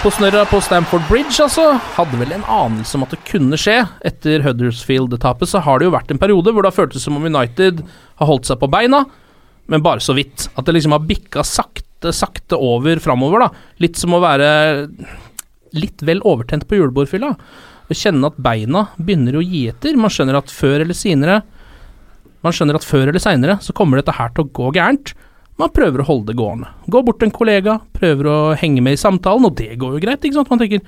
På snørra på Stamford Bridge, altså, hadde vel en anelse om at det kunne skje. Etter Huddersfield-tapet så har det jo vært en periode hvor det har føltes som om United har holdt seg på beina, men bare så vidt. At det liksom har bikka sakte, sakte over framover, da. Litt som å være litt vel overtent på julebordfylla. Å kjenne at beina begynner å gi etter. Man skjønner at før eller senere Man skjønner at før eller seinere så kommer dette her til å gå gærent. Man prøver å holde det gående. Gå bort til en kollega, prøver å henge med i samtalen, og det går jo greit, ikke sant. Man tenker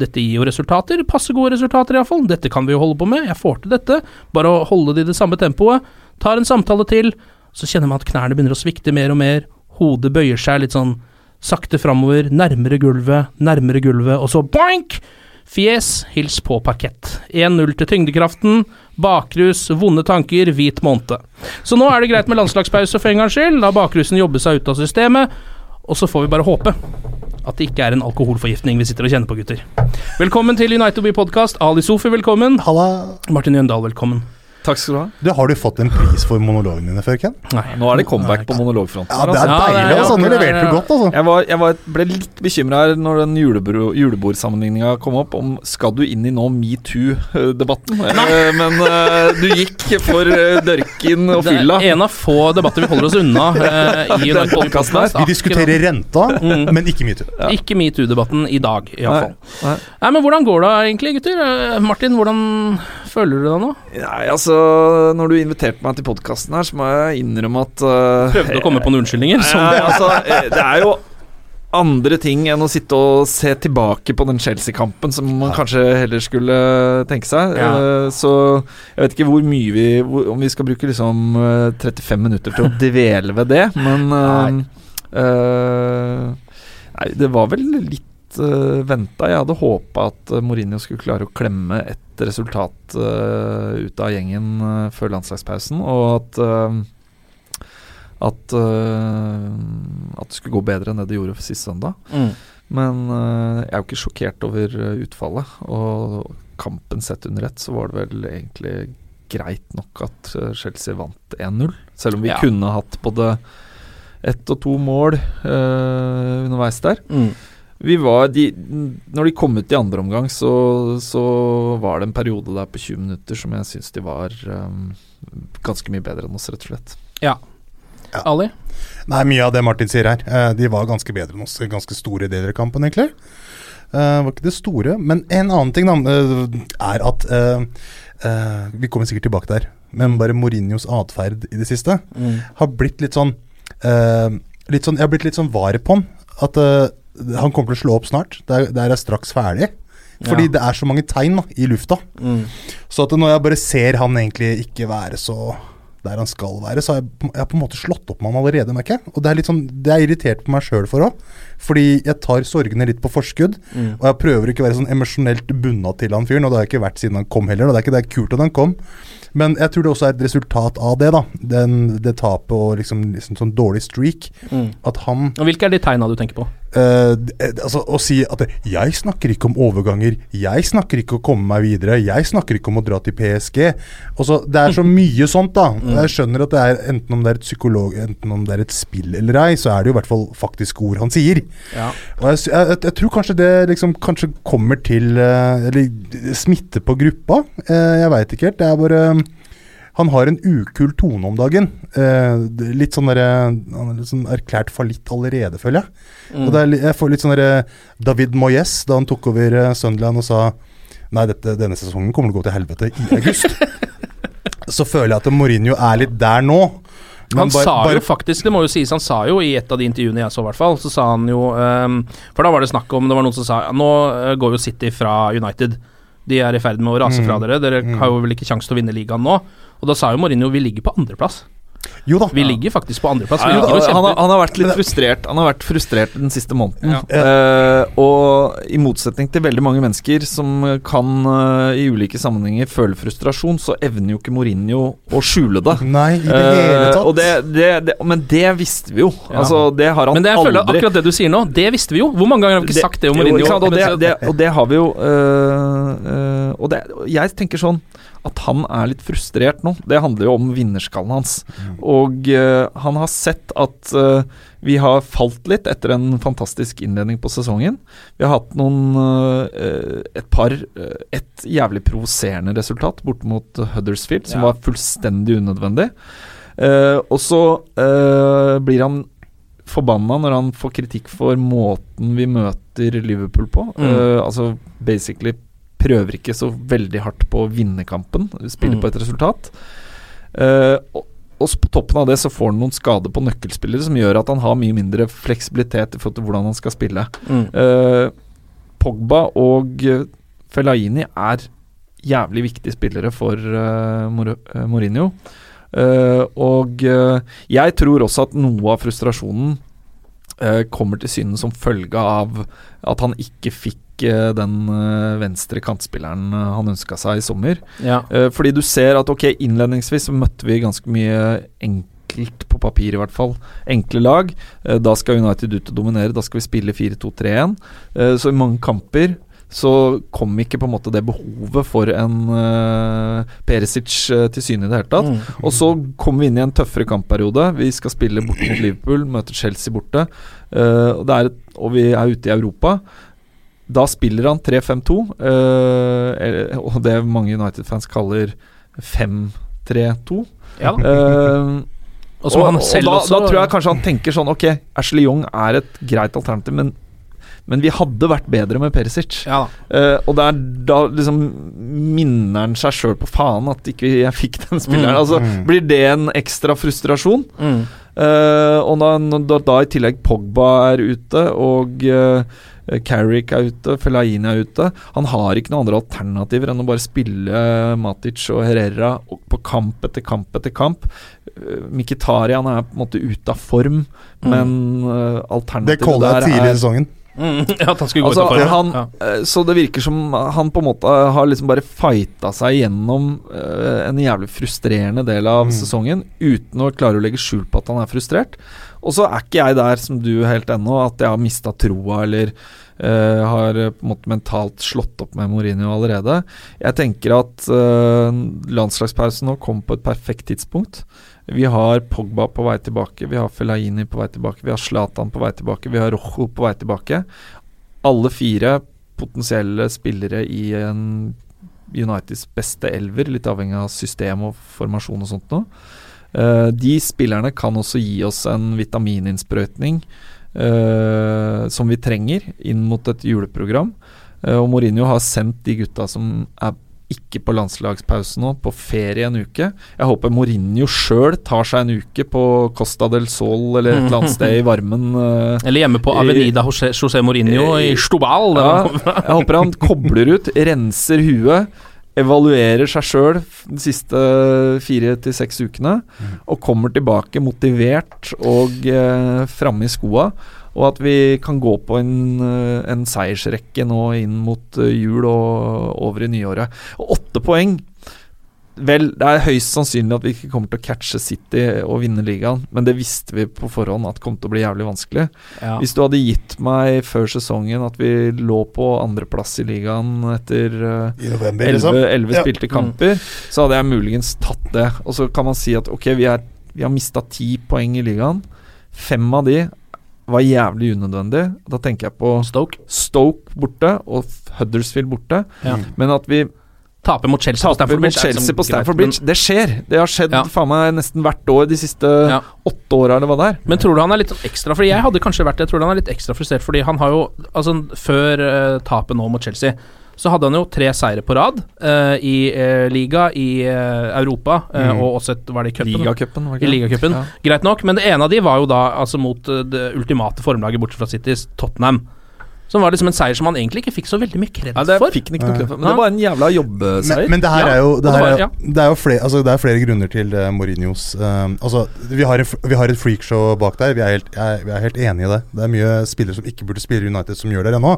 dette gir jo resultater, passe gode resultater iallfall, dette kan vi jo holde på med, jeg får til dette. Bare å holde det i det samme tempoet. Tar en samtale til, så kjenner man at knærne begynner å svikte mer og mer, hodet bøyer seg litt sånn sakte framover, nærmere gulvet, nærmere gulvet, og så boink! Fjes, hils på parkett. 1-0 til tyngdekraften. Bakrus, vonde tanker, hvit måned. Så nå er det greit med landslagspause for en gangs skyld. La bakrusen jobbe seg ut av systemet. Og så får vi bare håpe at det ikke er en alkoholforgiftning vi sitter og kjenner på, gutter. Velkommen til United We Podcast. Ali Sofi, velkommen. Halla. Martin Jøndal, velkommen. Takk skal du ha. Du, har du fått en pris for monologene dine før, Ken? Nei. Nå er det comeback på monologfronten. Ja, det er. Ja, det deilig. altså. Nå leverte du godt, altså. Jeg, var, jeg var, ble litt bekymra her når den julebord, julebordsammenligninga kom opp, om skal du inn i nå metoo-debatten? Eh, Men uh, du gikk for uh, dørken og fylla. Det er en av få debatter vi holder oss unna uh, i Den her. Vi diskuterer renta, Mm. men ikke metoo. Ikke metoo-debatten i dag, iallfall. Nei. Nei, men hvordan går det egentlig, gutter? Martin, hvordan føler du deg nå? Nei, altså Når du inviterte meg til podkasten her, så må jeg innrømme at uh, Prøvde å komme på noen unnskyldninger? Som ja, altså, eh, det er jo andre ting enn å sitte og se tilbake på den Chelsea-kampen, som man kanskje heller skulle tenke seg. Ja. Eh, Så jeg vet ikke hvor mye vi Om vi skal bruke liksom eh, 35 minutter til å dvele ved det, men Nei. Uh, Nei, det var vel litt uh, venta. Jeg hadde håpa at eh, Mourinho skulle klare å klemme et resultat uh, ut av gjengen uh, før landslagspausen, og at uh, at, at det skulle gå bedre enn det det gjorde for sist søndag. mm. Men jeg er jo ikke sjokkert over utfallet. Og kampen sett under ett, så var det vel egentlig greit nok at Chelsea vant 1-0. Selv om vi Ja. kunne hatt både ett og to mål eh, underveis der. Mm. Vi var de, Når de kom ut i andre omgang, så, så var det en periode der på 20 minutter som jeg syns de var um, ganske mye bedre enn oss, rett og slett. Ja. Ali? Nei, mye av det Martin sier her. eh, de var ganske bedre enn oss i ganske store deler av kampen, egentlig. Uh, var ikke det store. Men en annen ting da, er at uh, uh, Vi kommer sikkert tilbake der, men bare Mourinhos atferd i det siste har blitt litt sånn eh, litt sånn, Jeg har blitt litt sånn var på han. At han kommer til å slå opp snart. Der er, jeg straks ferdig. Fordi Ja. det er så mange tegn da, i lufta. Mm. Så at når jeg bare ser han egentlig ikke være så der han skal være, så har jeg, på- jeg har på en måte slått opp med han allerede, merker jeg. Og det er litt sånn, det er irritert på meg sjøl for òg. Fordi jeg tar sorgene litt på forskudd. Mm. Og jeg prøver ikke å være sånn emosjonelt bunna til han fyren, og det har jeg ikke vært siden han kom heller. Og det er ikke det er kult at han kom. Men jeg tror det også er et resultat av det, da. Den, det tapet og liksom, liksom sånn dårlig streak. Mm. At han Og Hvilke er de tegna du tenker på? Eh, altså Å si at 'jeg snakker ikke om overganger', 'jeg snakker ikke om å komme meg videre', 'jeg snakker ikke om å dra til PSG'. Også, det er så mye sånt, da. Mm. Jeg skjønner at det er enten om det er et psykolog Enten om det er et spill eller ei, så er det jo i hvert fall faktisk ord han sier. Ja. Og jeg, jeg, jeg, tror kanskje det liksom kanskje kommer til eh, Eller smitte på gruppa. Jeg veit ikke helt. Det er bare Han har en ukul tone om dagen. Eh, litt sånn derre Han er litt sånn erklært fallitt allerede, føler jeg. Mm. Og det er, jeg får litt sånn derre David Moyes da han tok over eh, Sunderland og sa Nei, dette, denne sesongen kommer til å gå til helvete i august. så føler jeg at Mourinho er litt der nå. Men Han bare- sa bare jo faktisk, det må jo sies, han sa jo i et av de intervjuene jeg så, i hvert fall, så sa han jo um, For da var det snakk om Det var noen som sa nå eh, går jo City fra United. De er i ferd med å rase Mm. fra dere. Dere Mm. har jo vel ikke sjanse til å vinne ligaen nå. Og da sa jo Mourinho vi ligger på andreplass. Jo da. Vi ligger faktisk på andreplass. Ja, ja, han, har, han har vært litt frustrert Han har vært frustrert den siste måneden. Ja. Uh, og i motsetning til veldig mange mennesker som kan uh, i ulike sammenhenger føle frustrasjon, så evner jo ikke Mourinho å skjule det. Nei, i det Eh, hele tatt. og det, det, det, men det visste vi jo. Ja. Altså, det har han Men det jeg føler aldri akkurat det du sier nå, det visste vi jo. Hvor mange ganger har vi ikke sagt det om Mourinho? Jo, og, det, det, og det har vi jo Og det, jeg tenker sånn at han er litt frustrert nå. Det handler jo om vinnerskallen hans. Og uh, han har sett at uh, vi har falt litt etter en fantastisk innledning på sesongen. Vi har hatt noen uh, et par Et jævlig provoserende resultat bort mot Huddersfield, som Ja. var fullstendig unødvendig. Og så blir han forbanna når han får kritikk for måten vi møter Liverpool på. Mm. Uh, altså basically prøver ikke så veldig hardt på å vinne kampen, spiller Mm. på et resultat. Uh, og, og på toppen av det så får han noen skader på nøkkelspillere som gjør at han har mye mindre fleksibilitet i forhold til hvordan han skal spille. Mm. Uh, Pogba og eh, Fellaini er jævlig viktige spillere for uh, Mor Mourinho. Og jeg tror også at noe av frustrasjonen kommer til syne som følge av at han ikke fikk eh, den eh, venstre kantspilleren eh, han ønska seg i sommer. Ja. Eh, fordi du ser at ok, innledningsvis så møtte vi ganske mye enkelt på papir, i hvert fall. Enkle lag. Eh, da skal United ut og dominere. Da skal vi spille 4-2-3-1. Eh, så i mange kamper så kom ikke på en måte det behovet for en uh, Perisic uh, til syne i det hele tatt. Mm. Og så kommer vi inn i en tøffere kampperiode. Vi skal spille bort mot Liverpool, møter Chelsea borte. Uh, og, det er et, og vi er ute i Europa. Da spiller han 3-5-2, eh, og det mange United-fans kaller 5-3-2. Ja. Og han og da, da tror jeg kanskje han tenker sånn Ok, Ashley Young er et greit alternativ, men, men vi hadde vært bedre med Perisic. Ja. Eh, og det er da liksom minner han seg sjøl på faen at ikke jeg fikk den spilleren. Mm, altså, mm. Blir det en ekstra frustrasjon? Mm. Uh, og da, da, da i tillegg Pogba er ute, og uh, Carrick er ute, Fellaini er ute Han har ikke noen andre alternativer enn å bare spille Matic og Herrera og- på kamp etter kamp etter kamp. Uh, Mkhitaryan er på en måte ute av form, men uh, der alternativet Det der jeg tidlig i er sesongen. Mm. Ja, at han skulle gå Altså, ut av form. han, Ja. eh, Så det virker som han på en måte har liksom bare fighta seg gjennom uh, en jævlig frustrerende del av Mm. sesongen uten å klare å legge skjul på at han er frustrert. Og så er ikke jeg der som du helt ennå, at jeg har mista troa eller uh, har på en måte mentalt slått opp med Mourinho allerede. Jeg tenker at uh, landslagspausen nå kommer på et perfekt tidspunkt. Vi har Pogba på vei tilbake, vi har Fellaini på vei tilbake, vi har Zlatan på vei tilbake, vi har Rojo på vei tilbake. Alle fire potensielle spillere i en Uniteds beste elver, litt avhengig av system og formasjon og sånt noe. Uh, de spillerne kan også gi oss en vitamininnsprøytning uh, som vi trenger inn mot et juleprogram. Uh, og Mourinho har sendt de gutta som er ikke på landslagspause nå, på ferie en uke. Jeg håper Mourinho sjøl tar seg en uke på Costa del Sol eller et eller annet sted i varmen. eh, Eller hjemme på Avenida José, José Mourinho i Stobal. Stubal. ja, jeg håper han kobler ut, renser huet, evaluerer seg sjøl de siste fire til seks ukene, og kommer tilbake motivert og eh, framme i skoa. Og at vi kan gå på en, eh, en seiersrekke nå inn mot eh, jul og over i nyåret. Og åtte poeng Vel, det er høyst sannsynlig at vi ikke kommer til å catche City og vinne ligaen, men det visste vi på forhånd at kom til å bli jævlig vanskelig. Ja. Hvis du hadde gitt meg før sesongen at vi lå på andreplass i ligaen etter elleve 11, liksom. 11 Ja. spilte kamper, så hadde jeg muligens tatt det. Og så kan man si at ok, vi, er, vi har mista ti poeng i ligaen. Fem av de var jævlig unødvendig. Da tenker jeg på Stoke. Stoke borte og Huddersfield borte. Ja. Men at vi Taper mot Chelsea på taper Stamford mot Bridge. er Chelsea på Stamford Bridge, det skjer. Det har skjedd Ja. faen meg nesten hvert år de siste Ja. åtte åra eller hva det er. Men tror du han er litt sånn ekstra Fordi jeg hadde kanskje vært det. Jeg tror han er litt ekstra frustrert, fordi han har jo Altså, før uh, tapet nå mot Chelsea, så hadde han jo tre seire på rad uh, i uh, liga, i uh, Europa, Mm. og også et Var det i cupen? Ligacupen, I ligacupen. Ja. Greit nok, men det ene av de var jo da altså mot det ultimate formlaget bortsett fra Citys, Tottenham. Som var liksom en seier som han egentlig ikke fikk så veldig mye kred Ja, det for. fikk han ikke noe for. Men det var en jævla jobbeseier. Men, men det her Ja, er jo Det, det her var- er, ja. det er jo flere, altså, det er flere grunner til uh, Mourinhos um, Altså, vi har, en, vi har et freakshow bak der. Vi er, helt, jeg, vi er helt enige i det. Det er mye spillere som ikke burde spille United, som gjør det ennå.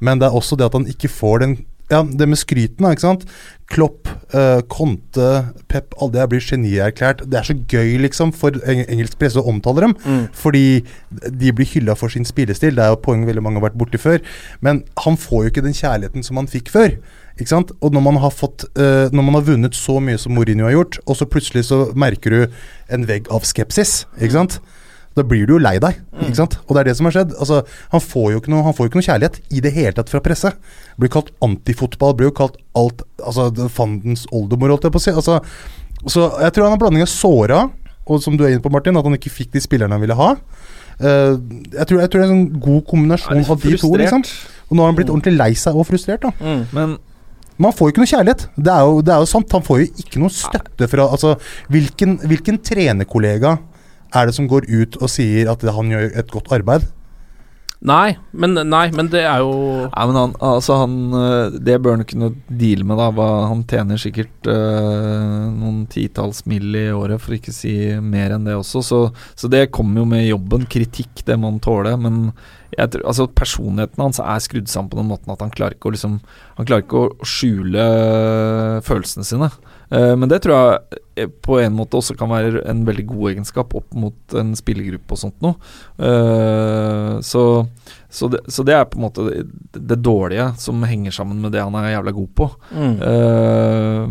Men det er også det at han ikke får den Ja, det med skryten, ikke sant. Klopp, uh, Conte, Pep, alle de her blir genierklært. Det er så gøy, liksom, for eng engelsk presse å omtale dem. Mm. Fordi de blir hylla for sin spillestil. Det er jo poeng veldig mange har vært borti før. Men han får jo ikke den kjærligheten som han fikk før. Ikke sant? Og når man har fått uh, Når man har vunnet så mye som Mourinho har gjort, og så plutselig så merker du en vegg av skepsis, ikke sant? Da blir du jo lei deg, ikke sant? Og det er det som har skjedd. Altså, han får jo ikke noe, han får jo ikke noe kjærlighet i det hele tatt fra presse. Blir kalt antifotball, blir jo kalt alt Altså fandens oldemor, holdt jeg på å si. Altså, så jeg tror han har blanding av såra, og som du er inne på, Martin, at han ikke fikk de spillerne han ville ha. Uh, jeg, tror, jeg tror det er en sånn god kombinasjon av de to. liksom Og nå har han blitt ordentlig lei seg og frustrert. da Mm. Men Men han får jo ikke noe kjærlighet. Det er jo, det er jo sant. Han får jo ikke noe støtte fra Altså, hvilken, hvilken trenerkollega er det som går ut og sier at han gjør et godt arbeid? Nei, men, nei, men det er jo Nei, men han, altså han øh, Det bør han kunne deale med, da. Hva, han tjener sikkert øh, noen titalls mill. i året, for ikke å si mer enn det også. Så, så det kommer jo med jobben. Kritikk, det må han tåle. Men jeg tror, altså personligheten hans er skrudd sammen på den måten at han klarer ikke å liksom Han klarer ikke å skjule følelsene sine. Uh, men det tror jeg eh, på en måte også kan være en veldig god egenskap opp mot en spillergruppe og sånt noe. Uh, så, så, det, så det er på en måte det, det dårlige som henger sammen med det han er jævla god på. mm. Uh,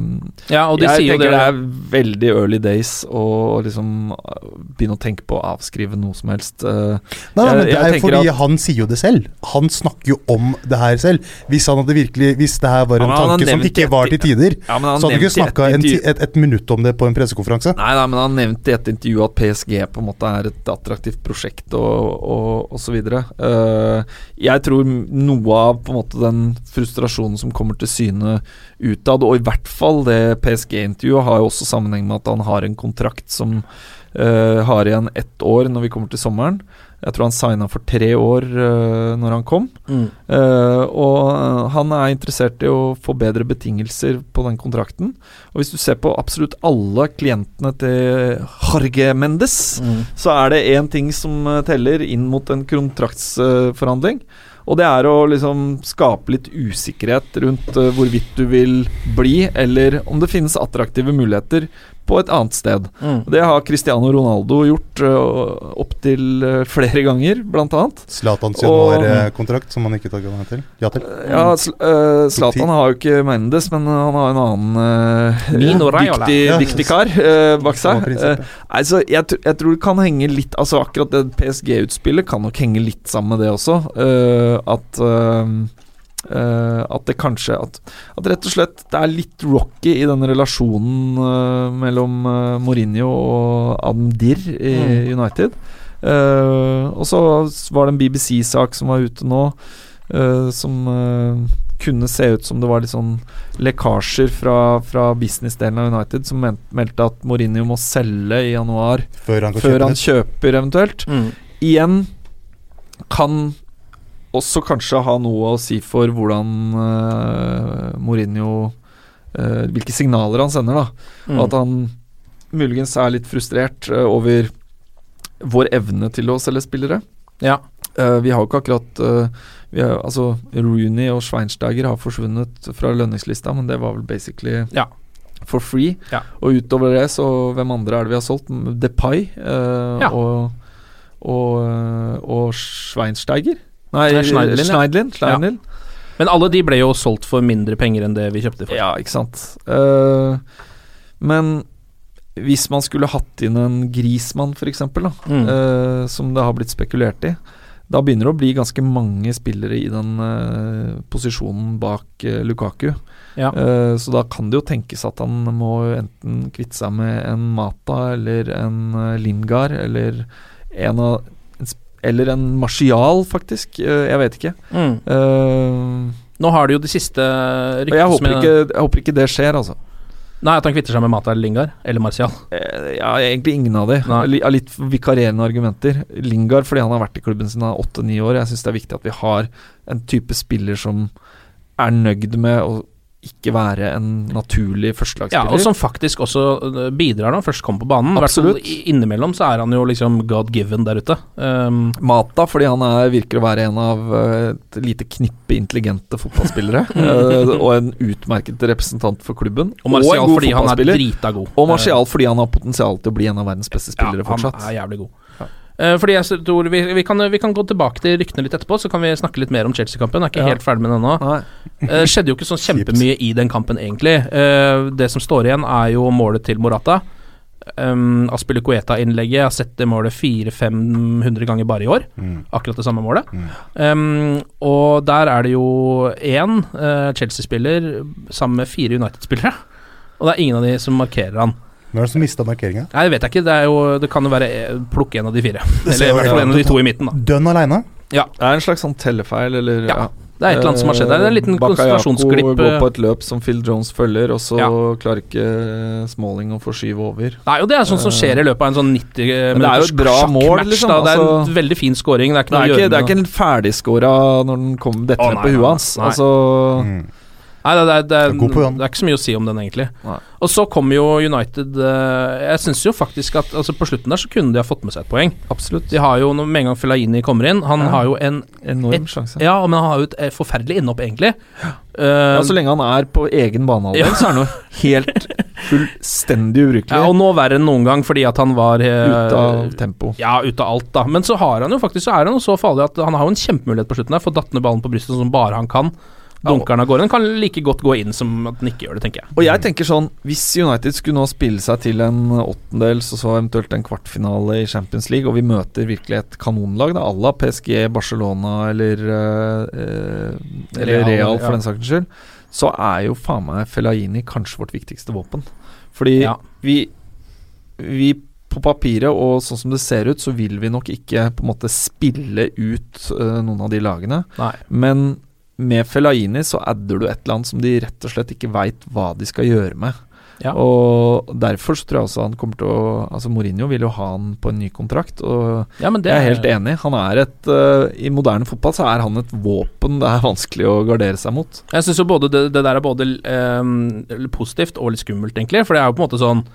Ja, og de jeg sier jo tenker det det er veldig early days å liksom begynne å tenke på å avskrive noe som helst. Uh, Nei, Jeg- men det er fordi at- han sier jo det selv. Han snakker jo om det her selv. Hvis han hadde virkelig Hvis det her var en har tanke som ikke var til tider, ja, så hadde du ikke snakka et, et minutt om det på en pressekonferanse. Nei, nei, men han nevnte i et intervju at PSG på en måte er et attraktivt prosjekt og, og, så videre. Eh, jeg tror noe av på en måte den frustrasjonen som kommer til syne utad, og i hvert fall det PSG-intervjuet, har jo også sammenheng med at han har en kontrakt som uh, har igjen ett år når vi kommer til sommeren. Jeg tror han signa for tre år uh, når han kom. mm. Uh, og eh, han er interessert i å få bedre betingelser på den kontrakten. Og hvis du ser på absolutt alle klientene til Jorge Mendes, Mm. så er det én ting som teller inn mot en kontraktsforhandling. Og det er å liksom skape litt usikkerhet rundt hvorvidt du vil bli, eller om det finnes attraktive muligheter på et annet sted. Mm. Det har Cristiano Ronaldo gjort uh, opptil uh, flere ganger, blant annet. Zlatans januarkontrakt, som han ikke takka nei til. Ja til. Ja, Sl- eh, Zlatan har jo ikke Mendes, men han har en annen uh, Nino dyktig, Ja. dyktig kar eh, bak seg. Eh, altså, jeg, tr- jeg tror det kan henge litt Altså Akkurat det PSG-utspillet kan nok henge litt sammen med det også. eh, at eh, at det kanskje at, at rett og slett det er litt rocky i den relasjonen uh, mellom uh, Mourinho og Adam Dirr i Mm. United. Og så var det en BBC-sak som var ute nå, som kunne se ut som det var litt sånn lekkasjer fra, fra businessdelen av United, som meldte at Mourinho må selge i januar Før han før kjøpe han kjøper eventuelt. Mm. Igjen kan også kanskje ha noe å si for hvordan uh, Mourinho uh, Hvilke signaler han sender, da. Mm. Og at han muligens er litt frustrert uh, over vår evne til å selge spillere. Ja. Vi har jo ikke akkurat vi har, Altså, Rooney og Schweinsteiger har forsvunnet fra lønningslista, men det var vel basically Ja. for free. Ja. Og utover det, så hvem andre er det vi har solgt? Depay og, og, og Schweinsteiger? Nei, Schneiderlin. Schneiderlin, ja. Schneiderlin. Schneiderlin. Men alle de ble jo solgt for mindre penger enn det vi kjøpte for. Ja, ikke sant. Uh, men hvis man skulle hatt inn en Grismann, f.eks., uh, Mm. som det har blitt spekulert i, da begynner det å bli ganske mange spillere i den uh, posisjonen bak Lukaku. Ja. Så da kan det jo tenkes at han må enten kvitte seg med en Mata eller en Lingard eller en av eller en Martial, faktisk. Eh, jeg vet ikke. Mm. Uh, Nå har du jo de siste og jeg håper, ikke, jeg håper ikke det skjer, altså. Nei, at han kvitter seg med Mata Lingard. Eller Martial. Eh, Ja, egentlig ingen av de. Av litt vikarierende argumenter. Lingard fordi han har vært i klubben siden han er åtte-ni år. Jeg syns det er viktig at vi har en type spiller som er nøyd med å ikke være en naturlig Ja, og som faktisk også øh, bidrar når han først kommer på banen. Absolutt. Innimellom så er han jo liksom God given der ute. Um, Mata fordi han er, virker å være en av eh, et lite knippe intelligente fotballspillere. uh, og en utmerket representant for klubben. og Martial god fordi han er drita god. Og Martial fordi han har potensial til å bli en av verdens beste spillere ja, han er jævlig god. Eh, fordi jeg tror vi, vi, kan, vi kan gå tilbake til ryktene litt etterpå, så kan vi snakke litt mer om Chelsea-kampen. Er ikke Ja. helt ferdig med den ennå. Nei. Eh, skjedde jo ikke sånn kjempemye i den kampen, egentlig. Eh, det som står igjen, er jo målet til Morata. Um, Aspilicueta-innlegget. Jeg har sett det målet 400-500 ganger bare i år. Mm. Akkurat det samme målet. Um, og der er det jo én uh, Chelsea-spiller sammen med fire United-spillere. Og det er ingen av de som markerer han. Hvem er det som mista markeringa? Nei, det vet jeg ikke. Det, er jo, det kan jo være eh, plukke en av de fire. Eller i hvert fall en av de to i midten, da. Dønn aleine? Ja. Det er en slags sånn tellefeil, eller Ja, Det er et eller annet som har skjedd der. Er en liten konsentrasjonsglipp konsentrasjonsklipp. går eh, på et løp som Phil Jones følger, og så Ja. klarer ikke Smalling å forskyve over. Nei, og det er sånt som skjer i løpet av en sånn 90 Men det er jo minutters et bra mål, sjakkmatch. liksom. Det er altså- en veldig fin scoring. Det er ikke Det er ikke, det er ikke en ferdigskåra når den kommer dette ned på huet hans. Altså Mm. Nei, det, er- det, er- God på Jan. det er ikke så mye å si om den, egentlig. Nei. Og så kommer jo United eh, Jeg syns jo faktisk at altså på slutten der så kunne de ha fått med seg et poeng. Absolutt. De har jo, Med en gang Fellaini kommer inn Han Ja. har jo en Enorm Et- sjanse. Ja, men han har jo et eh, forferdelig innhopp, egentlig. Ja, Eh, så lenge han er på egen banehalvdel, Ja. så er han jo helt fullstendig ubrukelig. ja, og nå verre enn noen gang, fordi at han var uh, Ute av tempo. Ja, ut av alt, da. Men så har han jo faktisk Så er han jo så farlig at han har jo en kjempemulighet på slutten der. Får datt ned ballen på brystet som bare han kan. Dunker den av gårde. Den kan like godt gå inn som at den ikke gjør det, tenker jeg. Og jeg tenker sånn Hvis United skulle nå spille seg til en åttendels og så eventuelt en kvartfinale i Champions League, og vi møter virkelig et kanonlag, à la PSG, Barcelona eller eh, eh, Eller Real, for den saks skyld, så er jo faen meg Fellaini kanskje vårt viktigste våpen. Fordi Ja. vi Vi på papiret og sånn som det ser ut, så vil vi nok ikke på en måte spille ut uh, noen av de lagene. Nei. Men med Fellaini så adder du et eller annet som de rett og slett ikke veit hva de skal gjøre med. Ja. Og derfor så tror jeg også han kommer til å Altså Mourinho vil jo ha han på en ny kontrakt, og Ja, jeg er helt enig. Han er et uh, I moderne fotball så er han et våpen det er vanskelig å gardere seg mot. Jeg syns jo både det, det der er både um, positivt og litt skummelt, egentlig. For det er jo på en måte sånn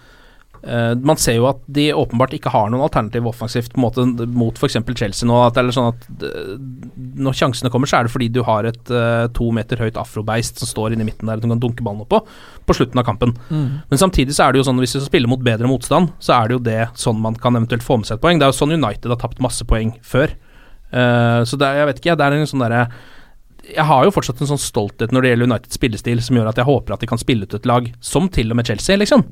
Man ser jo at de åpenbart ikke har noen alternativ offensivt på en måte mot f.eks. Chelsea nå. At det er sånn at eh, Når sjansene kommer, så er det fordi du har et uh, to meter høyt afrobeist som står inne i midten der du kan dunke ballen opp på på slutten av kampen. Men samtidig så er det jo sånn hvis du skal spille mot bedre motstand, så er det jo det sånn man kan eventuelt få med seg et poeng. Det er jo sånn United har tapt masse poeng før. Uh, så det er, jeg vet ikke, det er en sånn derre jeg har jo fortsatt en sånn stolthet når det gjelder Uniteds spillestil, som gjør at jeg håper at de kan spille ut et lag som til og med Chelsea, liksom.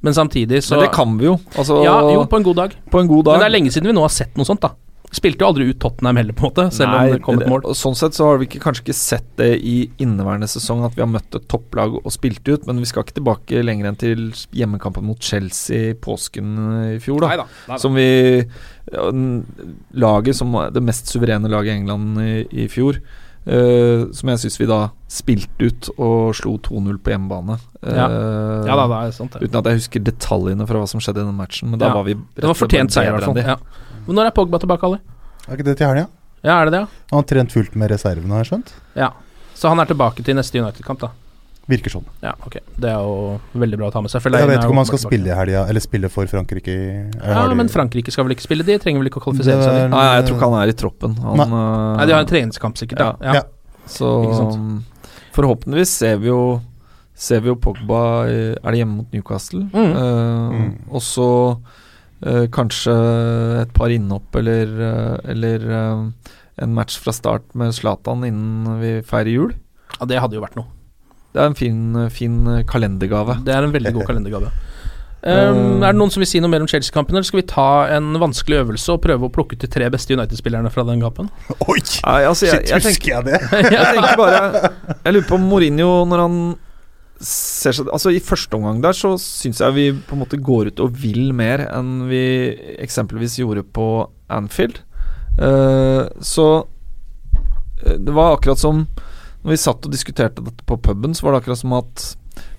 Men samtidig så Men det kan vi jo. Altså, Ja, jo, på en god dag. på en god dag. Men det er lenge siden vi nå har sett noe sånt, da. Spilte jo aldri ut Tottenham heller, på en måte, selv Nei, om det kom et mål. Sånn sett så har vi ikke, kanskje ikke sett det i inneværende sesong at vi har møtt et topplag og spilt ut, men vi skal ikke tilbake lenger enn til hjemmekampen mot Chelsea i påsken i fjor, da. Neida, neida. Som vi Laget som det mest suverene laget i England i, i fjor. Eh, som jeg syns vi da spilte ut og slo 2-0 på hjemmebane. Ja. Eh, Ja da, det er sant, det. Uten at jeg husker detaljene fra hva som skjedde i den matchen, men da Ja. var vi Det var fortjent seier, i hvert fall. Ja. Men når er Pogba tilbake, Ali? Er ikke det til helga? Ja, er det det, ja? Han har trent fullt med reservene, har jeg skjønt. ja? Så han er tilbake til neste United-kamp, da? Virker sånn. Ja, ok. Det er jo veldig bra å ta med seg. for Jeg vet ikke om han skal spille i helga, eller spille for Frankrike. i- Ja, de- men Frankrike skal vel ikke spille? De trenger vel ikke å kvalifisere seg? Nei, jeg tror ikke han er i troppen. Han, Nei. eh, Nei, de har en treningskamp, sikkert. ja. Ja. Ja. Så um, forhåpentligvis ser vi jo ser vi jo Pogba i- Er det hjemme mot Newcastle? Mm. Uh, Mm. Og så uh, kanskje et par innhopp eller, eller uh, en match fra start med Zlatan innen vi feirer jul. Ja, det hadde jo vært noe. Det er en fin, fin kalendergave. Det er en veldig god kalendergave. Um, er det noen som vil si noe mer om Chelsea-kampen, eller skal vi ta en vanskelig øvelse og prøve å plukke ut de tre beste United-spillerne fra den kampen? Oi! Nei, altså, jeg, jeg, husker jeg det? jeg tenker bare Jeg lurer på om Mourinho, når han ser seg Altså, i første omgang der så syns jeg vi på en måte går ut og vil mer enn vi eksempelvis gjorde på Anfield. Uh, så eh, det var akkurat som Når vi satt og diskuterte dette på puben, så var det akkurat som at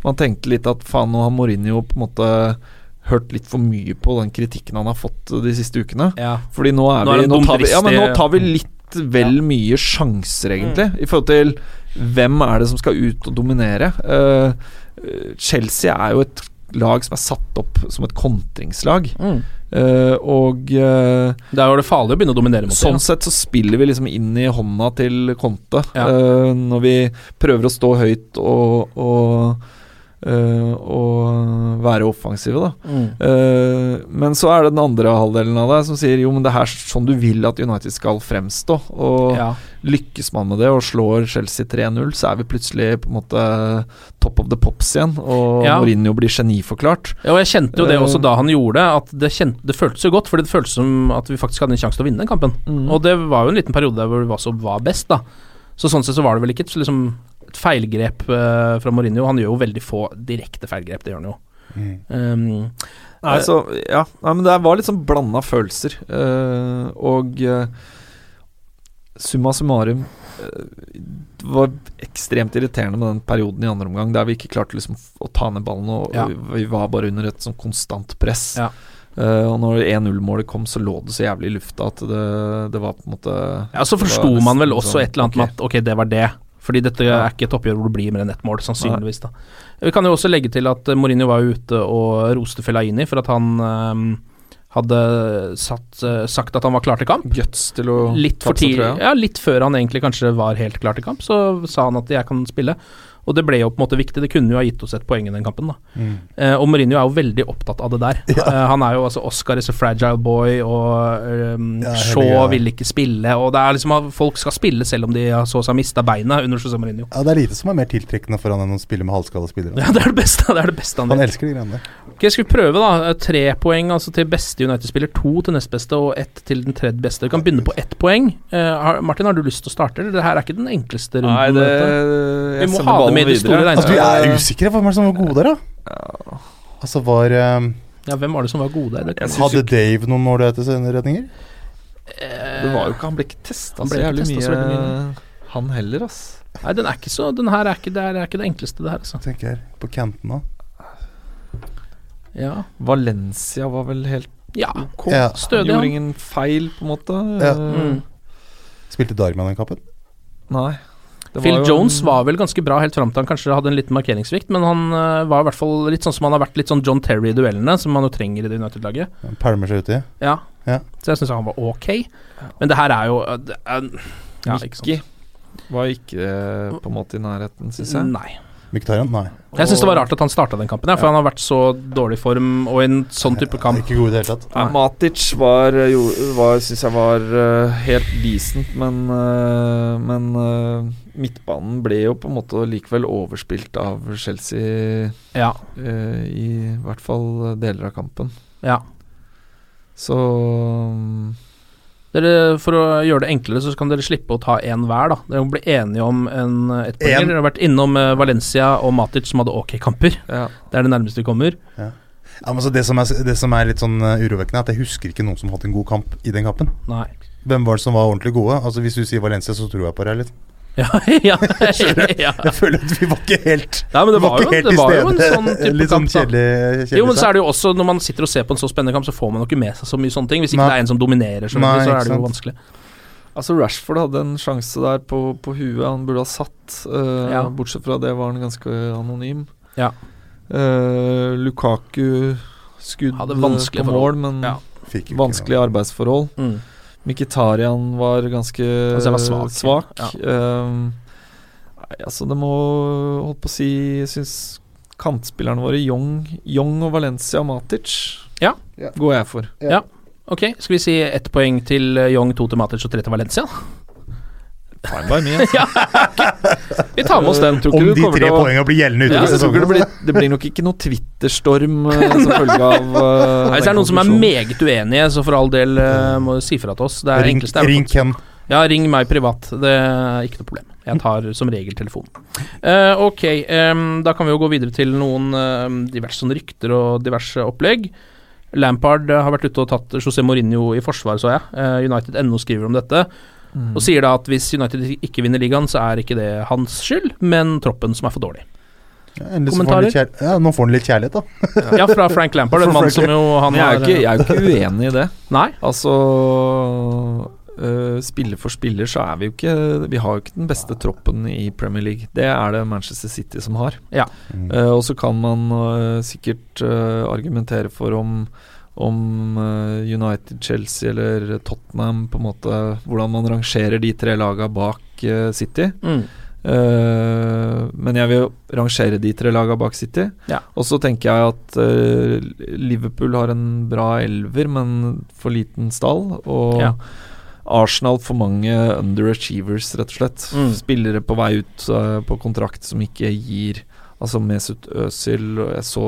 man tenkte litt at faen, nå har Mourinho på en måte hørt litt for mye på den kritikken han har fått de siste ukene. Ja. Fordi nå er, Nå er vi nå tar vi, ja, men nå tar vi litt vel mye sjanser, egentlig, i forhold til hvem er det som skal ut og dominere. Uh, Chelsea er jo et lag som er satt opp som et kontringslag. Mm. Eh, og uh, Det er jo det farlig å begynne å dominere mot sånn det. sett så spiller vi liksom inn i hånda til Conte Ja. uh, når vi prøver å stå høyt og, og, eh, og være offensive, da. Mm. Uh, men så er det den andre halvdelen av deg som sier jo, men det er sånn du vil at United skal fremstå. Og Ja. lykkes man med det og slår Chelsea 3-0, så er vi plutselig på en måte top of the pops igjen, og Ja. Mourinho blir geniforklart. Ja, og jeg kjente jo det Eh. også da han gjorde det, at det, kjente, det føltes jo godt. Fordi det føltes som at vi faktisk hadde en sjanse til å vinne den kampen. Mm. Og det var jo en liten periode der hvor vi også var best, da. Så sånn sett så var det vel ikke liksom, et feilgrep uh, fra Mourinho. Han gjør jo veldig få direkte feilgrep, det gjør han jo. Mm. Um, Nei, så, ja, nei, men det var litt sånn blanda følelser. Uh, og uh, summa summarum eh, Det var ekstremt irriterende med den perioden i andre omgang der vi ikke klarte liksom å ta ned ballen, og Ja. vi, var bare under et sånn konstant press. Ja. Uh, og når 1-0-målet kom, så lå det så jævlig i lufta at det, det var på en måte ja, så forsto man vel også sånn, et eller annet med at ok, det var det. Fordi dette er ikke et oppgjør hvor det blir mer enn ett mål, sannsynligvis. da Vi kan jo også legge til at eh, Mourinho var ute og roste Fellaini for at han um, hadde satt, uh, sagt at han var klar til kamp. Guts til å Litt for tidlig, ja, litt før han egentlig kanskje var helt klar til kamp, så sa han at jeg kan spille. Og det ble jo på en måte viktig, det kunne jo ha gitt oss et poeng i den kampen. da Mm. eh, Og Mourinho er jo veldig opptatt av det der. Eh, han er jo altså Oscar is a fragile boy, og um, Ja, Shaw ja. vil ikke spille. Og det er liksom at folk skal spille selv om de har så seg mista beina under José Mourinho. Ja, det er lite som er mer tiltrekkende for han enn å spille med halvskalla spillere. Ja, det er det beste, det er det beste han Han elsker de greiene der. Ok, skal vi prøve, da. Eh, Tre poeng altså til beste United-spiller, to til nest beste og ett til den tredje beste. Vi kan begynne på ett poeng. Eh, Martin, har du lyst til å starte? Det her er ikke den enkleste runden. Nei, det Vi må ha det ballen med i det store regnskapet. Altså, du er usikker? Hvem er det som var gode der, da? Altså, var um, Ja, hvem var det som var gode der? Jeg synes Hadde Dave noen målretninger? Det var jo ikke Han ble ikke testa Han så jævlig mye, så mye, han heller, ass. Nei, den er ikke så Den her er ikke det, er ikke det enkleste, det her, altså. Tenker jeg. På Canton òg. Ja. Valencia var vel helt ja. kom, Ja. Stødig, Gjorde ingen feil, på en måte. Ja. Eh, Mm. Spilte Darmian den kappen? Nei. Phil jo Jones var vel ganske bra helt fram til han kanskje hadde en liten markeringssvikt, men han eh, var i hvert fall litt sånn som han har vært litt sånn John Terry i duellene, som man jo trenger i det United-laget. Han Pælmer seg uti. Ja. Ja. Så jeg syns han var ok. Men det her er jo eh, det er, ja, ikke sant. Mickey var ikke eh, på en måte i nærheten, syns jeg. Nei. Mkhitaryan? Nei. Jeg syns det var rart at han starta den kampen, ja, for han har vært så dårlig form og i en sånn type kamp. Ikke god i det hele tatt. Ja, Matic var, eh, jo, var syns jeg var eh, helt decent, men, eh, men eh, midtbanen ble jo på en måte likevel overspilt av Chelsea Ja. uh, i hvert fall deler av kampen. ja. Så Dere, for å gjøre det enklere, så kan dere slippe å ta én hver, da. Dere må bli enige om en, et poeng. Dere har vært innom eh, Valencia og Matic, som hadde ok kamper. ja. Det er det nærmeste vi kommer. Ja, men altså det, som er, det som er litt sånn eh, urovekkende, er at jeg husker ikke noen som hadde en god kamp i den kampen. Nei. Hvem var det som var ordentlig gode? Altså Hvis du sier Valencia, så tror jeg på deg litt. Ja, ja, ja. Jeg føler at vi var ikke helt Nei, men det var, jo, helt det var jo en sånn type Litt sånn kamp, kjedelig, kjedelig Jo, men så er det jo også Når man sitter og ser på en så spennende kamp, så får man jo ikke med seg så mye sånne ting. Hvis ikke Nei. det er en som dominerer, så, Nei, så er det jo sant. vanskelig. Altså Rashford hadde en sjanse der på, på huet han burde ha satt. Uh, Ja. Bortsett fra det var han ganske anonym. Ja. Uh, Lukaku skudd på mål, men Ja. Fikk vanskelige arbeidsforhold. Mm. Mkhitaryan var ganske Altså, var svak. svak. Ja. Um, Nei, altså det må Holdt på å si Jeg syns kantspillerne våre, Young, Young og Valencia Matic, Ja. går jeg for. Ja. Ok, skal vi si ett poeng til eh, Young, to til Matic og tre til Valencia? Fine by me. Altså. ja. Vi tar med oss den. Tror ikke Om de tre å- poengene blir gjeldende utover ja, sesongen. det, blir, det blir nok ikke noe Twitter-storm eh, som følge av uh, Nei, Hvis det er noen som er meget uenige, så for all del uh, må du si fra til oss. Det er Ring, enkleste er ring Ken. Ja, ring meg privat. Det er ikke noe problem. Jeg tar som regel telefonen. Uh, ok, um, da kan vi jo gå videre til noen uh, diverse sånne rykter og diverse opplegg. Lampard har vært ute og tatt José Mourinho i forsvar, så jeg. Uh, United ennå skriver om dette. Mm. Og sier da at hvis United ikke vinner ligaen, så er ikke det hans skyld, men troppen som er for dårlig. Ja, Kommentarer? ja, nå får han litt kjærlighet, da. Ja, fra Frank Lampard, en mann som jo han Men jeg er ikke, jeg er jo ikke uenig i det. Nei. Altså Uh, Spiller for spiller så er vi jo ikke Vi har jo ikke den beste troppen i Premier League. Det er det Manchester City som har. Ja. Eh, og så kan man uh, sikkert argumentere for om om øh, United, Chelsea eller Tottenham På en måte Hvordan man rangerer de tre laga bak øh, City. Mm. Uh, men jeg vil rangere de tre laga bak City. Ja. Og så tenker jeg at uh, Liverpool har en bra elver, men for liten stall. Og Ja. Arsenal for mange underachievers, rett og slett. Mm. Spillere på vei ut uh, på kontrakt som ikke gir Altså Mesut Özil og jeg så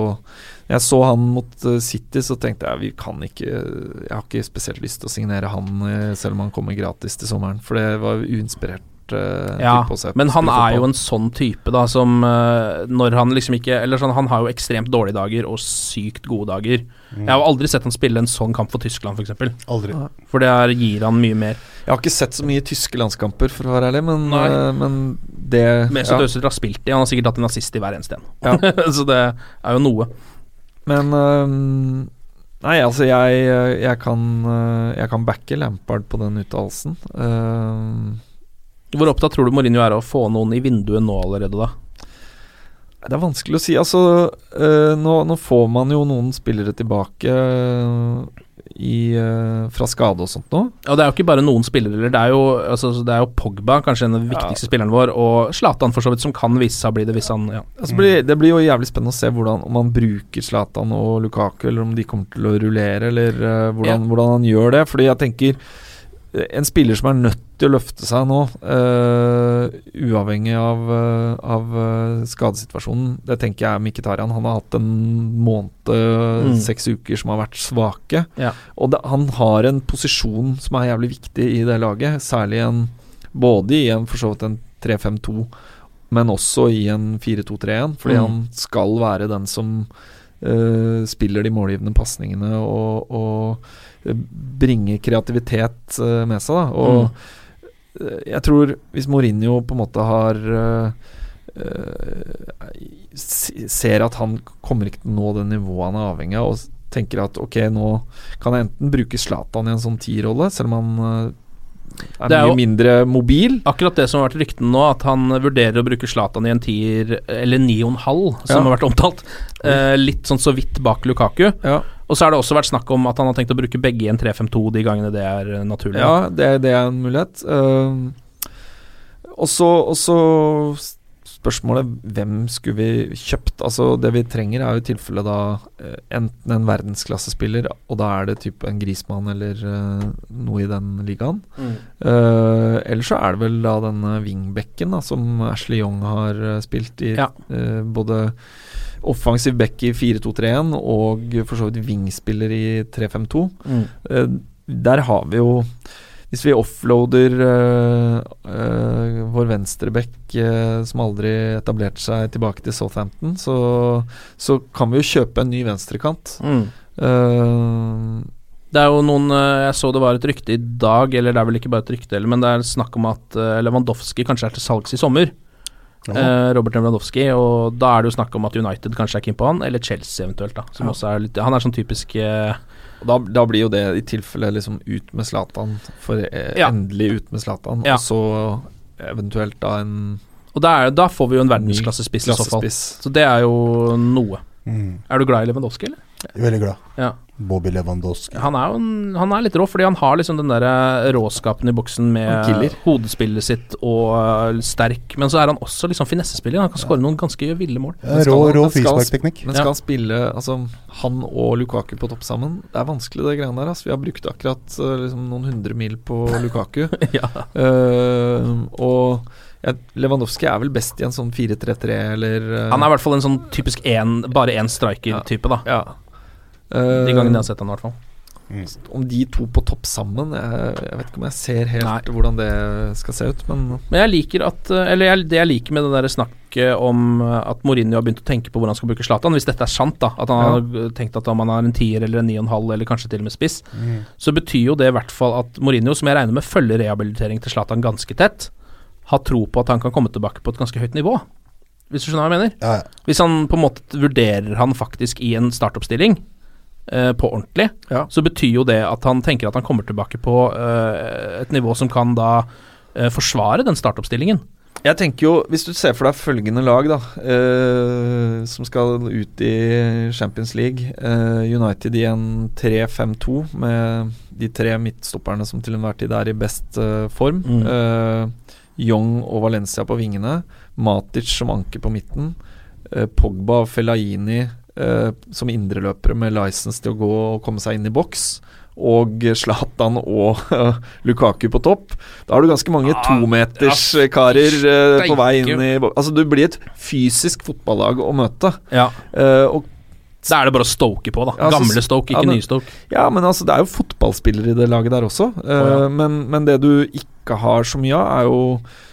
Jeg så han mot eh, City, så tenkte jeg vi kan ikke Jeg har ikke spesielt lyst til å signere han eh, selv om han kommer gratis til sommeren, for det var uinspirert eh, Ja, type å se- men han er jo en sånn type, da, som uh, når han liksom ikke Eller sånn, han har jo ekstremt dårlige dager og sykt gode dager. Mm. Jeg har aldri sett han spille en sånn kamp for Tyskland, f.eks. Aldri. For der gir han mye mer. Jeg har ikke sett så mye tyske landskamper, for å være ærlig, men, eh, men det Mesut ja. Özil har spilt i, han har sikkert hatt en nazist i hver eneste en. Ja. Så det er jo noe. Men uh, Nei, altså, jeg, jeg, kan, jeg kan backe Lampard på den uttalelsen. Ehm, Hvor opptatt tror du Mourinho er av å få noen i vinduet nå allerede, da? det er vanskelig å si. Altså, øh, nå, nå får man jo noen spillere tilbake øh, i, øh, fra skade og sånt nå. Og det er jo ikke bare noen spillere, det er jo, altså, det er jo Pogba, kanskje den viktigste spilleren vår, og Zlatan for så vidt, som kan vise seg å bli det hvis han ja. Altså, det blir jo jævlig spennende å se hvordan, om han bruker Zlatan og Lukaku, eller om de kommer til å rullere, eller hvordan, hvordan han gjør det. Fordi jeg tenker en spiller som er nødt til å løfte seg nå, uh, uavhengig av, uh, av øh, skadesituasjonen, det tenker jeg er Mkhitarian. Han har hatt en måned, Mm. seks uker, som har vært svake. Ja. Og det, han har en posisjon som er jævlig viktig i det laget, særlig en både i en for så vidt en 3-5-2 men også i en 4-2-3-1, fordi Mm. han skal være den som Uh, spiller de målgivende pasningene og, og eh, bringer kreativitet uh, med seg. Da. Og eh, jeg tror hvis Mourinho på en måte har eh, eh, ser at han kommer ikke til å nå det nivået han er avhengig av, og tenker at ok, nå kan jeg enten bruke Zlatan i en sånn tierrolle, selv om han eh, er, er mye jo- mindre mobil. Akkurat det som har vært ryktene nå, at han vurderer å bruke Zlatan i en tier, eller ni og en halv, som Ja. har vært omtalt. Eh, litt sånn så vidt bak Lukaku. Ja. Og så har det også vært snakk om at han har tenkt å bruke begge i en 3-5-2 de gangene det er eh, naturlig. Ja, det, det er en mulighet. Uh, og så spørsmålet hvem skulle vi kjøpt? Altså Det vi trenger, er jo i tilfelle da eh, enten en verdensklassespiller, og da er det type en Grismann eller uh, noe i den ligaen. Mm. Uh, eller så er det vel da denne wingbacken da, som Ashley Young har spilt i Ja. uh, både offensiv back i 4-2-3-1 og for så vidt wingspiller i 3-5-2. Mm. Uh, der har vi jo Hvis vi offloader uh, uh, vår venstreback uh, som aldri etablerte seg tilbake til Southampton, så, så kan vi jo kjøpe en ny venstrekant. Mm. Eh, Det er jo noen Jeg så det var et rykte i dag, eller det er vel ikke bare et rykte, men det er snakk om at Lewandowski kanskje er til salgs i sommer. Eh, Robert Lewandowski, og da er det jo snakk om at United kanskje er keen på han, eller Chelsea eventuelt, da. Som Ja. også er litt Han er sånn typisk uh, da, da blir jo det i tilfelle liksom ut med Zlatan, for eh, Ja. endelig ut med Zlatan, Ja. og så eventuelt da en Og da, er, da får vi jo en verdensklassespiss i så fall. Så det er jo noe. Mm. Er du glad i Lewandowski, eller? Veldig glad. Ja. Bobby Lewandowski. Han er jo en, han er litt rå, fordi han har liksom den der eh, råskapen i boksen med killer. hodespillet sitt og uh, sterk, men så er han også liksom finessespiller. Han kan skåre noen ganske ville mål. Ja, rå rå frisparkteknikk. Men skal han spille altså, han og Lukaku på topp sammen? Det er vanskelig, det greiene der. Altså. Vi har brukt akkurat eh, liksom, noen hundre mil på Lukaku. ja. Eh, og ja, Lewandowski er vel best i en sånn 4-3-3, eller uh... Han er i hvert fall en sånn typisk en, bare én striker-type, da. Ja. De gangene jeg har sett han, i hvert fall. Mm. Om de to på topp sammen Jeg, jeg vet ikke om jeg ser helt Nei. hvordan det skal se ut, men Men jeg liker at eh, Eller jeg, det jeg liker med det der snakket om eh, at Mourinho har begynt å tenke på hvordan han skal bruke Zlatan, hvis dette er sant, da, at han har tenkt at om han har en tier eller en ni og en halv, eller kanskje til og med spiss, Mm. så betyr jo det i hvert fall at Mourinho, som jeg regner med følger rehabilitering til Zlatan ganske tett, har tro på at han kan komme tilbake på et ganske høyt nivå. Hvis du skjønner hva jeg mener? Ja, ja. Hvis han på en måte vurderer han faktisk i en startoppstilling eh, på ordentlig, Ja. så betyr jo det at han tenker at han kommer tilbake på eh, et nivå som kan da eh, forsvare den startoppstillingen. Jeg tenker jo, hvis du ser for deg følgende lag, da, eh, som skal ut i Champions League. eh, United i en 3-5-2 med de tre midtstopperne som til enhver tid er i best eh, form. Mm. Eh, Young og Valencia på vingene. Matic som anker på midten. eh, Pogba og Fellaini eh, som indreløpere med license til å gå og komme seg inn i boks. Og Zlatan og Lukaku på topp. Da har du ganske mange Ah, tometerskarer eh, på vei inn i boks. Altså, du blir et fysisk fotballag å møte. Ja. Eh, og Så er det bare å stoke på, da. Ja, Gamle Gamle Stoke, ikke ja, nye Stoke. Ja, men altså, det er jo fotballspillere i det laget der også. Eh, oh, ja. men, men det du ikke har så mye av, er jo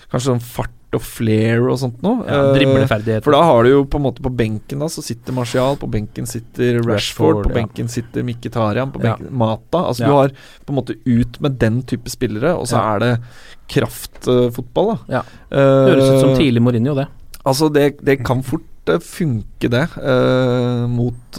kanskje sånn fart og flair og sånt noe. Ja, Eh. For da har du jo på en måte på benken da Så sitter Martial, på benken sitter Rashford, Rashford, på ja. benken sitter Mkhitaryan, på Ja. benken Mata. Altså Ja. du har på en måte ut med den type spillere, og så Ja. er det kraftfotball, da. Ja. Det Høres ut som tidlig Mourinho, det. Altså, det, det kan fort uh, funke, det. uh, mot,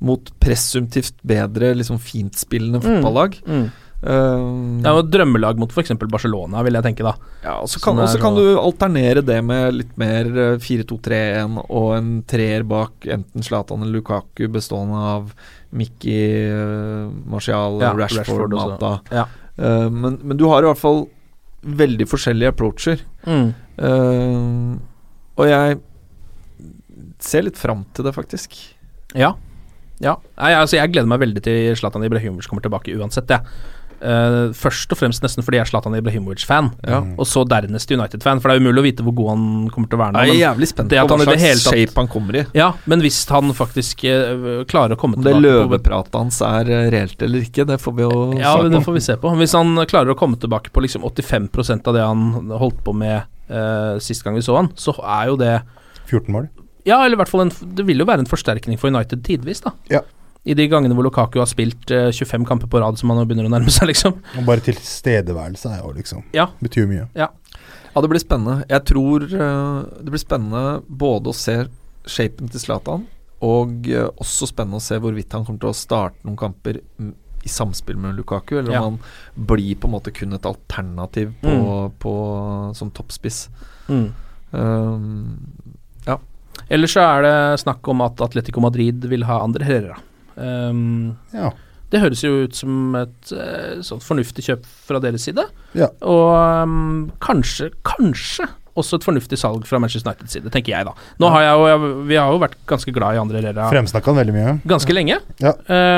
mot presumptivt bedre, liksom fintspillende Mm. fotballag. Mm. Eh, Det er jo et drømmelag mot f.eks. Barcelona, vil jeg tenke, da. ja, og så kan, kan du alternere det med litt mer eh, 4-2-3-1 og en treer bak enten Zlatan eller Lukaku, bestående av Mikki, eh, Martial, Ja, Rashford, Rashford. Mata. Ja. Uh, men, men du har i hvert fall veldig forskjellige approacher. Mm. Uh, og jeg ser litt fram til det, faktisk. Ja. ja. Nei, altså, jeg gleder meg veldig til Zlatan Ibrahimovic kommer tilbake uansett, jeg. Eh, først og fremst nesten fordi jeg er Zlatan Ibrahimovic-fan, Ja. og så dernest United-fan. For det er umulig å vite hvor god han kommer til å være nå. Jeg er jævlig spent det på at hva han i det slags tatt- shape han kommer i. Ja, men hvis han faktisk uh, klarer å komme tilbake Om det løvepratet hans er eh, reelt eller ikke, det får vi jo Ja, det på. får vi se på. Hvis han klarer å komme tilbake på liksom 85% av det han holdt på med uh, sist gang vi så han, så er jo det 14 mål. Ja, eller i hvert fall en, det vil jo være en forsterkning for United tidvis, da. Ja. I de gangene hvor Lukaku har spilt eh, 25 kamper på rad, som han nå begynner å nærme seg, liksom. Og bare tilstedeværelse er jo liksom Ja. Betyr mye. Ja, det blir spennende. Jeg tror eh, det blir spennende både å se shapen til Zlatan, og eh, også spennende å se hvorvidt han kommer til å starte noen kamper mm, i samspill med Lukaku, eller om Ja. han blir på en måte kun et alternativ på, på, som toppspiss. Mm. Um, Ellers så er det snakk om at Atletico Madrid vil ha Andre Herrera. Um, Ja. det høres jo ut som et sånn sånt fornuftig kjøp fra deres side. Ja. Og um, kanskje, kanskje også et fornuftig salg fra Manchester Uniteds side, tenker jeg da. Nå har jeg jo, jeg, Vi har jo vært ganske glad i Andre Herrera Fremsnakka han veldig mye. ganske lenge. Ja.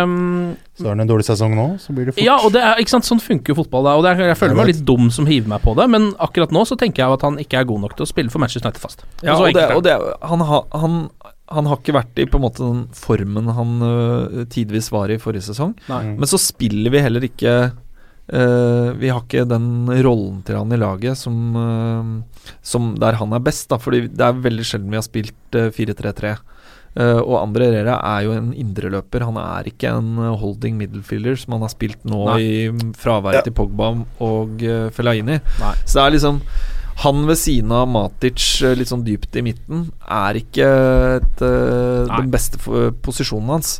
Um, Så er det en dårlig sesong nå, så blir det fort ja, og det er, ikke sant, sånn funker jo fotball. Da, og det er, Jeg føler Jeg meg litt dum som hiver meg på det, men akkurat nå så tenker jeg at han ikke er god nok til å spille for Manchester United fast. Ja, og, og, det, og det, han, har- han, han har ikke vært i på en måte den formen han uh, tidvis var i forrige sesong. Nei. Mm. Men så spiller vi heller ikke uh, Vi har ikke den rollen til han i laget som, uh, som der han er best, da. Fordi det er veldig sjelden vi har spilt øh, 4-3-3. Uh, og Andre Herrera er jo en indreløper. Han er ikke en holding middelfielder som han har spilt nå Nei. i mm, fraværet Ja. til Pogba og uh, Fellaini. Nei. Så det er liksom Han ved siden av Matic uh, litt sånn dypt i midten er ikke et, uh, den beste posisjonen hans.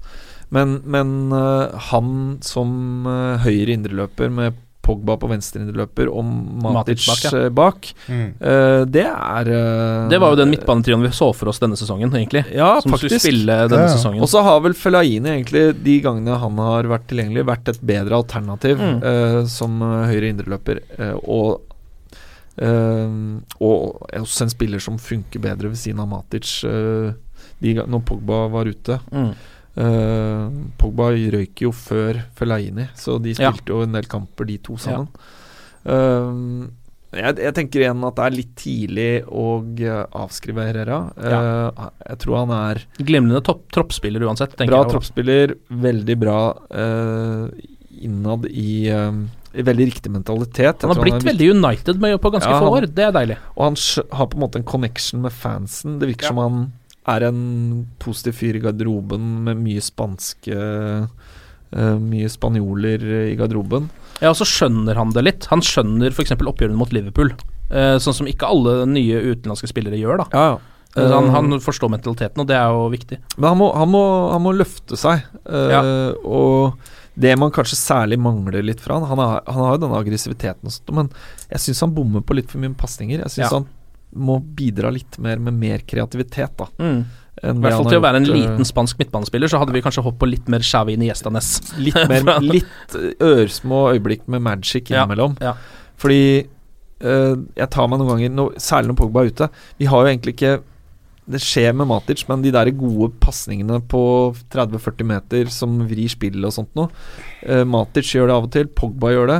Men, men uh, han som høyre indreløper med Pogba på venstre indreløper og Matic, Matic bak, ja. eh, bak. Mm. Eh, det er eh, Det var jo den midtbanetrioen vi så for oss denne sesongen, egentlig. Ja, som skulle spille denne Ja, ja. sesongen. Og så har vel Fellaini egentlig, de gangene han har vært tilgjengelig, vært et bedre alternativ Mm. eh, som eh, høyre indreløper. eh, og eh, og også en spiller som funker bedre ved siden av Matic uh, de, når Pogba var ute. Mm. Uh, Pogba røyk jo før Fellaini, så de Ja. spilte jo en del kamper, de to sammen. Eh, jeg, jeg tenker igjen at det er litt tidlig å avskrive Herrera. Eh, Jeg tror han er Glimrende troppsspiller uansett, bra troppsspiller, veldig bra innad i veldig riktig mentalitet. Han har blitt er veldig United med på ganske Ja, få år. Det er deilig. og han har på en måte en connection med fansen. Det virker Ja. som han er en positiv fyr i garderoben med mye spanske uh, Mye spanjoler i garderoben. Ja, og så skjønner han det litt. Han skjønner f.eks. oppgjørene mot Liverpool, uh, sånn som ikke alle nye utenlandske spillere gjør. da Ja, ja. Eh, han, han forstår mentaliteten, og det er jo viktig. Men han må, han må, han må løfte seg. uh. Og det man kanskje særlig mangler litt fra han Han har, han har jo denne aggressiviteten, og sånt, men jeg syns han bommer på litt for mye pasninger. Jeg syns Ja. han må bidra litt mer med mer kreativitet. da Mm. I hvert fall til å være en eh, liten spansk midtbanespiller, så hadde vi kanskje hoppet på litt mer sjau inn i Gjestanes. Litt mer Litt ørsmå øyeblikk med magic Ja, innimellom. ja. Fordi eh, jeg tar meg noen ganger, no, særlig når Pogba er ute Vi har jo egentlig ikke Det skjer med Matic, men de der gode pasningene på 30-40 meter som vrir spillet og sånt noe Uh, Matic gjør det av og til, Pogba gjør det.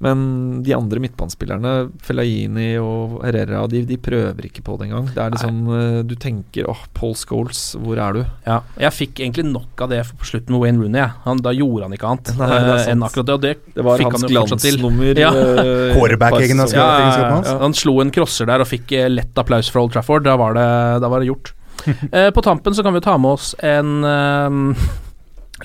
Men de andre midtbanespillerne, Fellaini og Herrera, de, de prøver ikke på det engang. Det er liksom Nei. Du tenker åh, Paul Scholes, hvor er du? Ja, jeg fikk egentlig nok av det på slutten med Wayne Rooney. Han, da gjorde han ikke annet Nei, eh, sant. enn akkurat det, og det, Det var fikk hans han jo fortsatt til. Ja. eh, Quarterback-egenskap. Ja, ja, hans. ja. Han slo en crosser der og fikk eh, lett applaus fra Old Trafford. Da var det, da var det gjort. uh, på tampen så kan vi ta med oss en uh,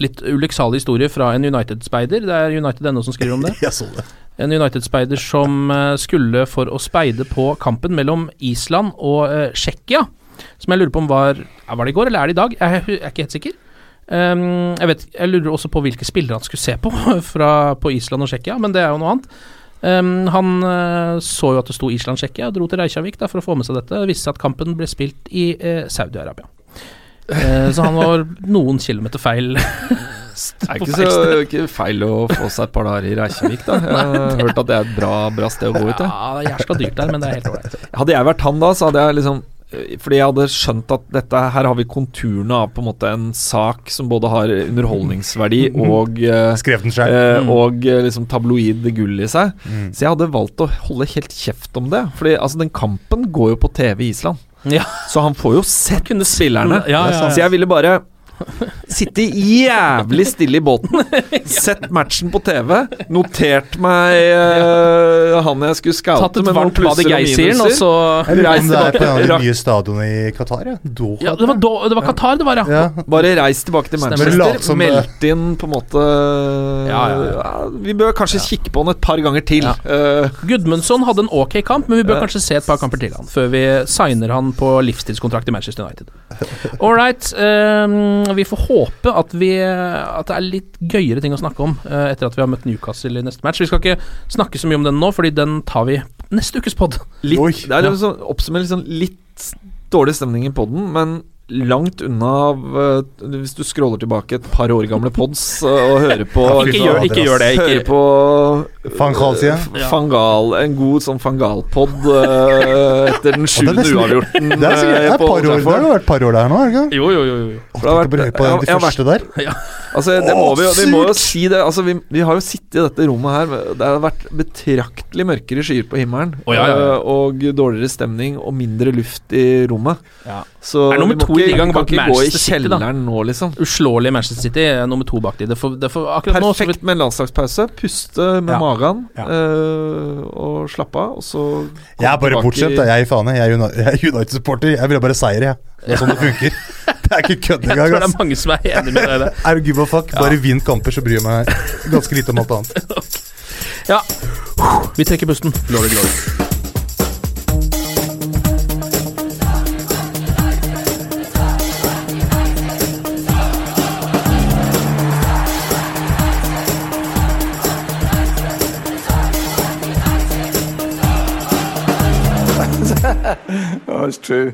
litt ulykksalig historie fra en United-speider. Det er United.no som skriver om det. Jeg så det. En United-speider som eh, skulle for å speide på kampen mellom Island og uh, Tsjekkia. Som jeg lurer på om var Var det i går, eller er det i dag? Jeg er ikke helt sikker. Um, jeg, vet, jeg lurer også på hvilke spillere han skulle se på fra, på Island og Tsjekkia, men det er jo noe annet. Um, han uh, så jo at det sto Island-Tsjekkia, dro til Reykjavik da, for å få med seg dette. Det viste seg at kampen ble spilt i uh, Saudi-Arabia. Uh, så han var noen kilometer feil. Det er ikke så ikke feil å få seg et par dager i Reykjavik, da. Jeg har hørt at det er et bra, bra sted å gå ut. Ja. Ja, det er jævla dyrt der, men det er helt ålreit. Hadde jeg vært han da, så hadde jeg liksom eh, fordi jeg hadde skjønt at dette her har vi konturene av på en måte en sak som både har underholdningsverdi og Skrevet Skrev den sjøl. eh, og eh, liksom tabloid gull i seg. Mm. Så jeg hadde valgt å holde helt kjeft om det. Fordi altså den kampen går jo på TV i Island. Ja. Så han får jo sett spillerne. Ja, ja, ja. Så jeg ville bare sitte jævlig stille i båten. Sett matchen på TV. Notert meg uh, han jeg skulle scoute Tatt et med varmt bad i Geysiren, og så Jeg lurer på om det er på tilbake, de nye stadionene i Qatar. Ja. Ja, det var, do, det var Qatar det var, ja. Ja. Bare reis tilbake til Manchester. Meldt inn på en måte Ja, ja, ja. Vi bør kanskje kikke på han et par ganger til. Ja. Eh, Gudmundsson hadde en ok kamp, men vi bør kanskje se et par kamper til han før vi signer han på livstidskontrakt i Manchester United. All right. ehm, vi får håpe at, vi, at det er litt gøyere ting å snakke om uh, etter at vi har møtt Newcastle i neste match. Vi skal ikke snakke så mye om den nå, fordi den tar vi neste ukes pod. litt, det er liksom, oppsummert liksom litt dårlig stemning i poden, men langt unna av eh, Hvis du scroller tilbake et par år gamle pods eh, og hører på Ikke gjør, ikke gjør det. Hører Ikke, på Fangal, sier jeg. eh, Fangal, en god sånn Fangal-pod etter den sjuende uavgjorten. Det er sikkert det er et par år, det har vært par år der nå, er det ikke? jo, jo, jo. jo. Det har vært- jeg, jeg- jeg, jeg har første der. Altså, det må vi, jo- vi må jo si det. Altså, vi, vi har jo sittet i dette rommet her. Det har vært betraktelig mørkere skyer på himmelen. Oh, ja, ja, øh, Og dårligere stemning og mindre luft i rommet. Ja. Så Er nummer vi to i ikke, gang vi kan bak ikke gå i Manchester City, da? kjelleren nå, liksom. Uslåelig Manchester City, er nummer to bak de. Det får, det får, akkurat nå så Perfekt med en landslagspause. Puste med Ja. magen Ja. øh, og slappe av, og så Jeg er bare bortskjemt. i- Jeg er. Jeg er jeg er United-supporter. Jeg vil bare seier, jeg. Det er sånn det funker. Det er ikke kødd engang. Jeg tror det er mange som er enig med deg i det. Er du give a fuck, bare vinn kamper, så bryr jeg meg ganske lite om alt annet. Ja. Vi trekker pusten. Glory, glory. oh, it's true.